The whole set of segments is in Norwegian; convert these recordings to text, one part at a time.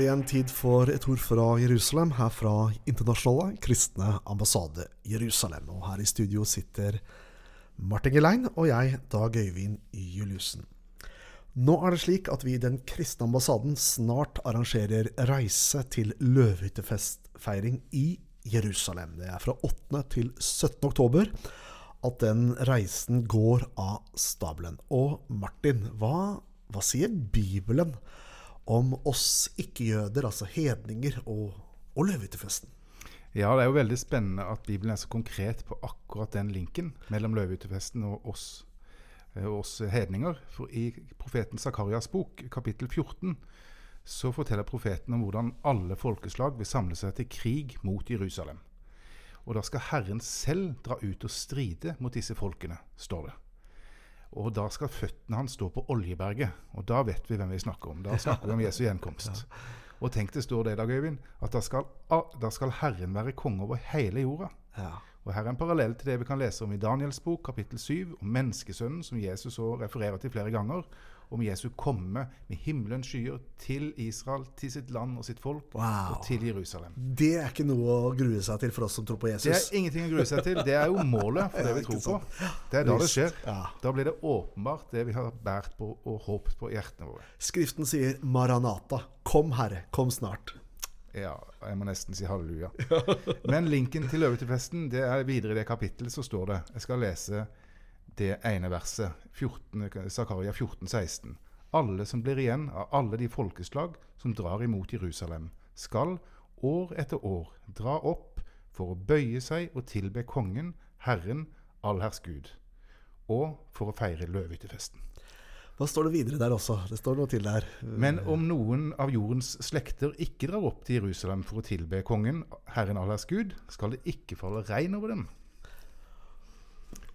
det igjen tid for et ord fra Jerusalem, her fra Internasjonale kristne ambassade Jerusalem. Og her i studio sitter Martin Gelein og jeg, Dag Øyvind Juliussen. Nå er det slik at vi i Den kristne ambassaden snart arrangerer reise til løvehyttefestfeiring i Jerusalem. Det er fra 8. til 17. oktober at den reisen går av stabelen. Og Martin, hva, hva sier Bibelen om oss ikke-jøder, altså hedninger, og, og løvehyttefesten? Ja, det er jo veldig spennende at Bibelen er så konkret på akkurat den linken mellom løvehyttefesten og oss, eh, oss hedninger. For i profeten Zakarias bok, kapittel 14, så forteller profeten om hvordan alle folkeslag vil samle seg til krig mot Jerusalem. Og da skal Herren selv dra ut og stride mot disse folkene, står det. Og da skal føttene hans stå på Oljeberget. Og da vet vi hvem vi snakker om. Da snakker vi om Jesu gjenkomst. Og tenk det står det, Dag Øyvind, at da skal, da skal Herren være konge over hele jorda. Ja. Og Her er en parallell til det vi kan lese om i Daniels bok, kapittel 7, om menneskesønnen, som Jesus så refererer til flere ganger, om Jesu komme med himmelens skyer til Israel, til sitt land og sitt folk, Wow. og til Jerusalem. Det er ikke noe å grue seg til for oss som tror på Jesus. Det er ingenting å grue seg til. Det er jo målet for det vi tror på. Det er da det skjer. Da blir det åpenbart det vi har båret på og håpet på i hjertene våre. Skriften sier 'Maranata'. Kom, Herre, kom snart. Ja, jeg må nesten si halleluja. Men linken til løvetefesten, det er videre i det kapittelet så står det Jeg skal lese det ene verset, 14, Zakaria 14, 16. Alle som blir igjen av alle de folkeslag som drar imot Jerusalem, skal år etter år dra opp for å bøye seg og tilbe kongen, Herren, allherrs Gud, og for å feire løvehyttefesten. Hva står det videre der også? Det står noe til der. Men om noen av jordens slekter ikke drar opp til Jerusalem for å tilbe kongen, Herren allers Gud, skal det ikke falle regn over dem.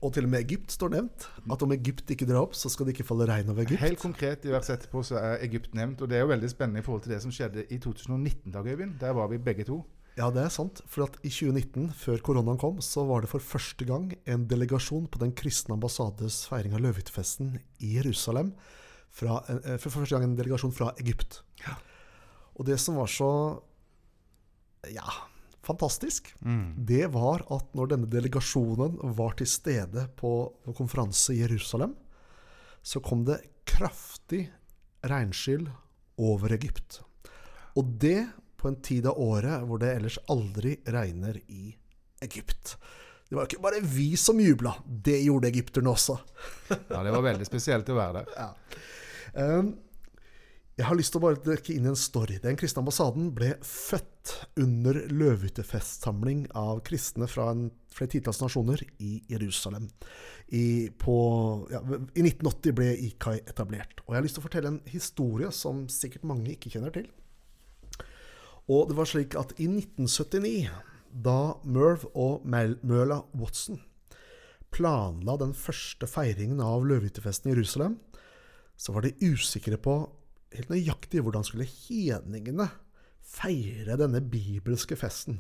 Og til og med Egypt står nevnt. At om Egypt ikke drar opp, så skal det ikke falle regn over Egypt. Helt konkret i vers etterpå så er Egypt nevnt, og det er jo veldig spennende i forhold til det som skjedde i 2019, Dag Øyvind. Der var vi begge to. Ja, det er sant. For at i 2019, før koronaen kom, så var det for første gang en delegasjon på Den kristne ambassades feiring av løvehyttefesten i Jerusalem. Fra, eh, for første gang en delegasjon fra Egypt. Og det som var så ja, fantastisk, det var at når denne delegasjonen var til stede på konferanse i Jerusalem, så kom det kraftig regnskyll over Egypt. Og det på en tid av året hvor det ellers aldri regner i Egypt. Det var ikke bare vi som jubla, det gjorde egypterne også. Ja, Det var veldig spesielt å være der. Ja. Um, jeg har lyst til å bare dekke inn en story. Den kristne ambassaden ble født under løvehyttefestsamling av kristne fra en, flere titalls nasjoner i Jerusalem. I, på, ja, I 1980 ble IKAI etablert. Og jeg har lyst til å fortelle en historie som sikkert mange ikke kjenner til. Og det var slik at i 1979, da Merv og Møla Watson planla den første feiringen av løvehyttefesten i Jerusalem, så var de usikre på helt nøyaktig hvordan skulle hedningene feire denne bibelske festen.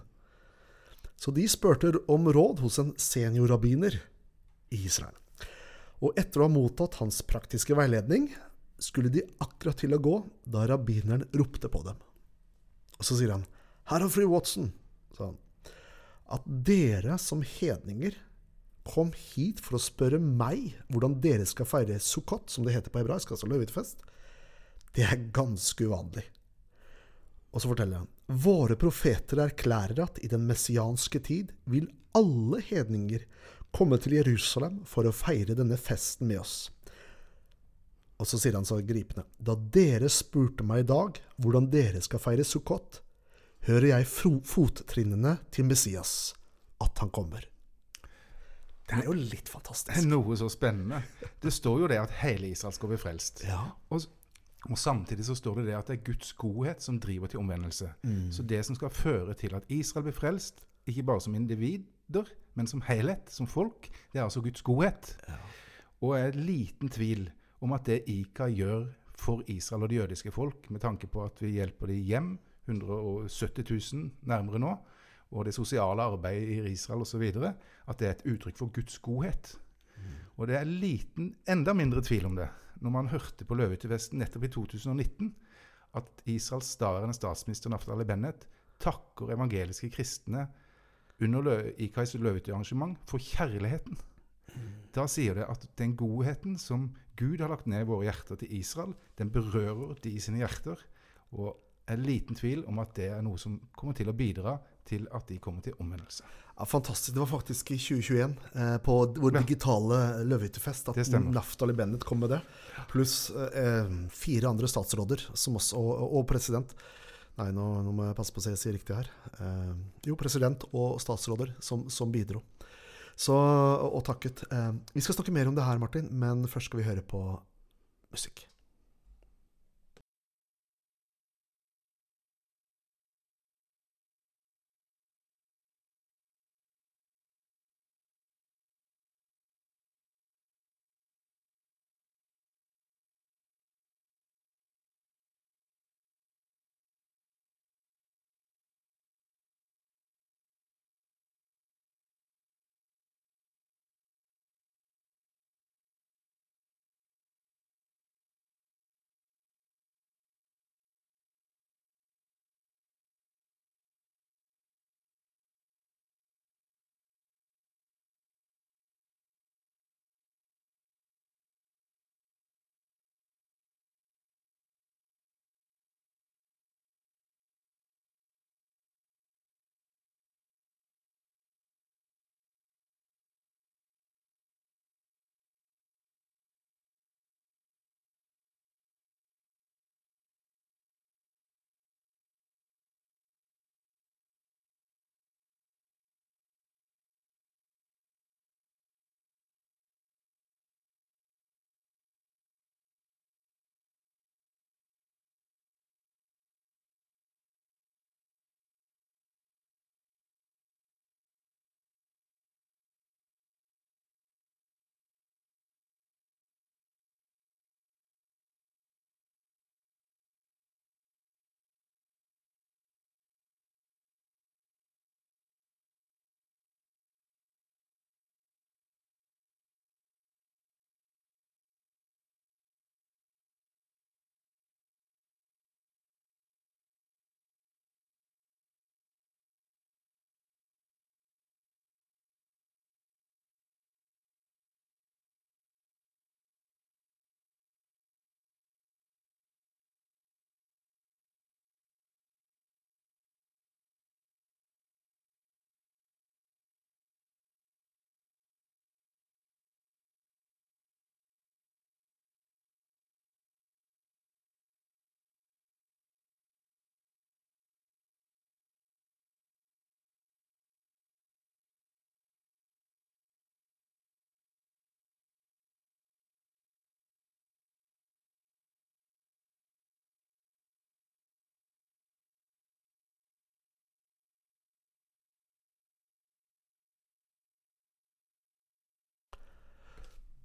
Så de spurte om råd hos en seniorrabbiner i Israel. Og etter å ha mottatt hans praktiske veiledning, skulle de akkurat til å gå da rabbineren ropte på dem. Og så sier han, 'Herr fru Watson', sa han, 'at dere som hedninger kom hit for å spørre meg hvordan dere skal feire sukkot, som det heter på hebraisk, altså løvehyttefest, det er ganske uvanlig. Og så forteller han våre profeter erklærer at i den messianske tid vil alle hedninger komme til Jerusalem for å feire denne festen med oss. Og så sier han så gripende Da dere spurte meg i dag hvordan dere skal feire sukkot, hører jeg fottrinnene til Messias, at han kommer. Det er jo litt fantastisk. Det er noe så spennende. Det står jo det at hele Israel skal bli frelst. Ja. Og, og samtidig så står det det at det er Guds godhet som driver til omvendelse. Så det som skal føre til at Israel blir frelst, ikke bare som individer, men som helhet, som folk, det er altså Guds godhet. Og jeg er liten tvil om at det IKA gjør for Israel og det jødiske folk, med tanke på at vi hjelper dem hjem, 170 000 nærmere nå, og det sosiale arbeidet i Israel osv., at det er et uttrykk for Guds godhet. Og det er liten, enda mindre tvil om det når man hørte på Løvehyttefesten nettopp i 2019, at Israels daværende statsminister Naftali Bennett takker evangeliske kristne under IKAIs løvehyttearrangement for kjærligheten. Da sier det at den godheten som Gud har lagt ned i våre hjerter til Israel, den berører de i sine hjerter. Og er liten tvil om at det er noe som kommer til å bidra til at de kommer til omvendelse. Ja, fantastisk. Det var faktisk i 2021, eh, på vår Ja. digitale løvehyttefest, at. Naftali Bennett kom med det. Pluss eh, fire andre statsråder som også, og, og president. Nei, nå, nå må jeg passe på så jeg sier riktig her. Eh, jo, president og statsråder som, som bidro. Så, og takket. Eh, vi skal snakke mer om det her, Martin, men først skal vi høre på musikk.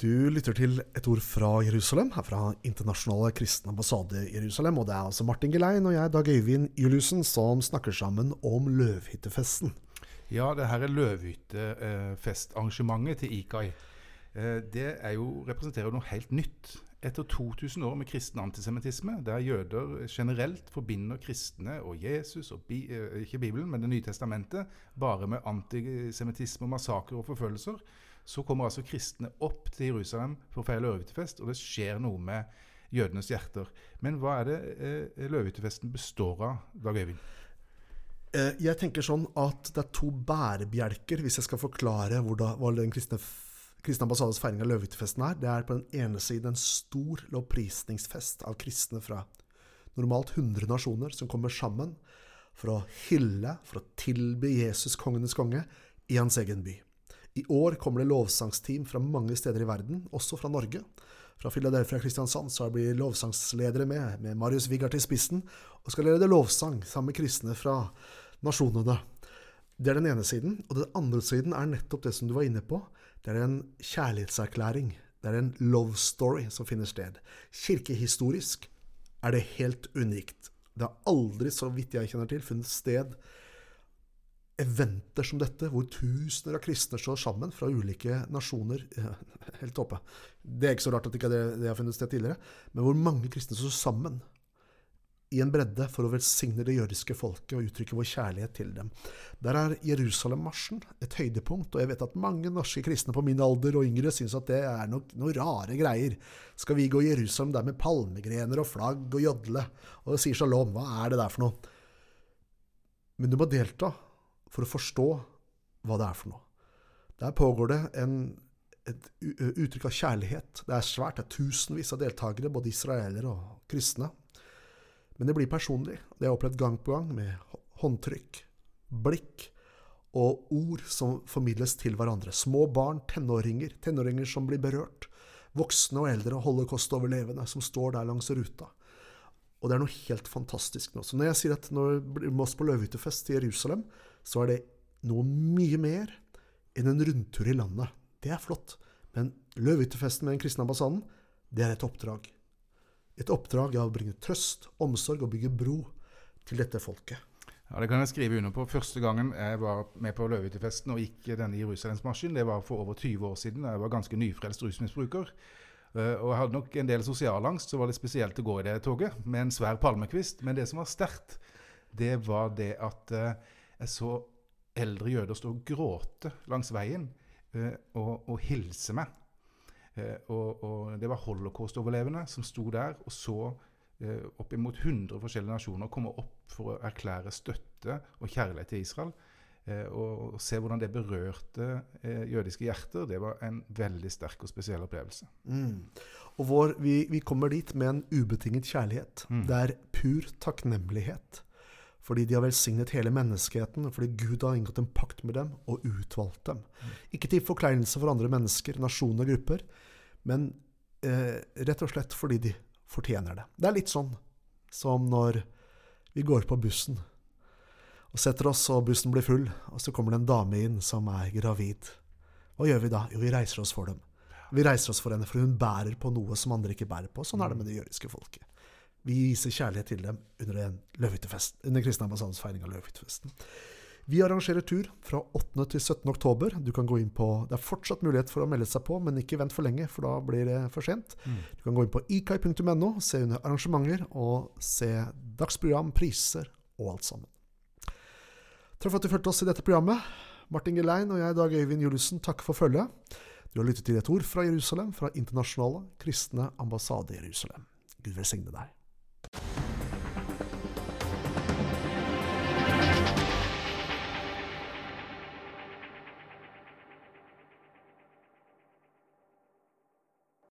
Du lytter til et ord fra Jerusalem, her fra Internasjonale kristne ambassade i Jerusalem. Og det er altså Martin Gelein og jeg, Dag Øyvind Juliussen, som snakker sammen om løvhyttefesten. Ja, det her er løvhyttefestarrangementet til IKAI. Eh, Det jo, representerer noe helt nytt. Etter 2000 år med kristen antisemittisme, der jøder generelt forbinder kristne og Jesus, og bi, eh, ikke Bibelen, men Det nye testamentet, bare med antisemittisme, massakrer og forfølgelser, så kommer altså kristne opp til Jerusalem for å feire løvehyttefest, og det skjer noe med jødenes hjerter. Men hva er det eh, løvehyttefesten består av, Dag Øyvind? Eh, Jeg tenker sånn at det er to bærebjelker, hvis jeg skal forklare hva den kristne, f- ambassades feiring av løvehyttefesten er. Det er på den ene siden en stor lovprisningsfest av kristne fra normalt 100 nasjoner som kommer sammen for å hylle, for å tilby Jesus, kongenes konge, i hans egen by. I år kommer det lovsangsteam fra mange steder i verden, også fra Norge. Fra Philadelphia og Kristiansand så blir lovsangsledere med, med Marius Wigard i spissen, og skal lede lovsang sammen med kristne fra nasjonene. Det er den ene siden. Og den andre siden er nettopp det som du var inne på. Det er en kjærlighetserklæring. Det er en love story som finner sted. Kirkehistorisk er det helt unikt. Det har aldri, så vidt jeg kjenner til, funnet sted eventer som dette, hvor tusener av kristne står sammen fra ulike nasjoner. Helt toppe. Det er ikke så rart at ikke det, det har funnet sted tidligere, men hvor mange kristne står sammen i en bredde for å velsigne det jødiske folket og uttrykke vår kjærlighet til dem. Der er Jerusalem-marsjen et høydepunkt, og jeg vet at mange norske kristne på min alder og yngre syns at det er noen noe rare greier. Skal vi gå i Jerusalem der med palmegrener og flagg og jodle og sier shalom? Hva er det der for noe? Men du må delta for å forstå hva det er for noe. Der pågår det en, et uttrykk av kjærlighet. Det er svært. Det er tusenvis av deltakere, både israelere og kristne. Men det blir personlig. Det har jeg opplevd gang på gang, med håndtrykk, blikk og ord som formidles til hverandre. Små barn, tenåringer, tenåringer som blir berørt. Voksne og eldre holocaust-overlevende som står der langs ruta. Og det er noe helt fantastisk nå. Så når jeg sier at når vi må på løvehyttefest i Jerusalem, så er det noe mye mer enn en rundtur i landet. Det er flott. Men løvehyttefesten med den kristne ambassaden, det er et oppdrag. Et oppdrag er å bringe trøst, omsorg og bygge bro til dette folket. Ja, Det kan jeg skrive under på. Første gangen jeg var med på Løvehyttefesten og gikk denne Jerusalemsmarsjen, det var for over 20 år siden. Jeg var ganske nyfrelst rusmisbruker. Uh, og jeg hadde nok en del sosialangst, så var det spesielt å gå i det toget med en svær palmekvist. Men det som var sterkt, det var det at uh, jeg så eldre jøder stå og gråte langs veien uh, og, og hilse meg. Eh, og, og, det var holocaust-overlevende som sto der og så eh, oppimot 100 forskjellige nasjoner komme opp for å erklære støtte og kjærlighet til Israel. Eh, og, og se hvordan det berørte eh, jødiske hjerter, det var en veldig sterk og spesiell opplevelse. Mm. Og vår, vi, vi, kommer dit med en ubetinget kjærlighet. Mm. Det er pur takknemlighet. Fordi de har velsignet hele menneskeheten, fordi Gud har inngått en pakt med dem og utvalgt dem. Ikke til forkleinelse for andre mennesker, nasjoner og grupper, men eh, rett og slett fordi de fortjener det. Det er litt sånn som når vi går på bussen og setter oss, og bussen blir full, og så kommer det en dame inn som er gravid. Hva gjør vi da? Jo, vi reiser oss for dem. Vi reiser oss for henne, for hun bærer på noe som andre ikke bærer på. Sånn er det med det jødiske folket. Vi viser kjærlighet til dem under, under Kristne ambassadens feiring av løvehyttefesten. Vi arrangerer tur fra 8. til 17. oktober. Du kan gå inn på, Det er fortsatt mulighet for å melde seg på, men ikke vent for lenge, for da blir det for sent. Mm. Du kan gå inn på ikai.no, se under arrangementer og se dagsprogram, priser og alt sammen. Takk for at du fulgte oss i dette programmet. Martin Gelein og jeg, Dag Øyvind Juliussen, takker for følget. Du har lyttet til et ord fra Jerusalem, fra Internasjonale kristne ambassade i Jerusalem. Gud velsigne deg.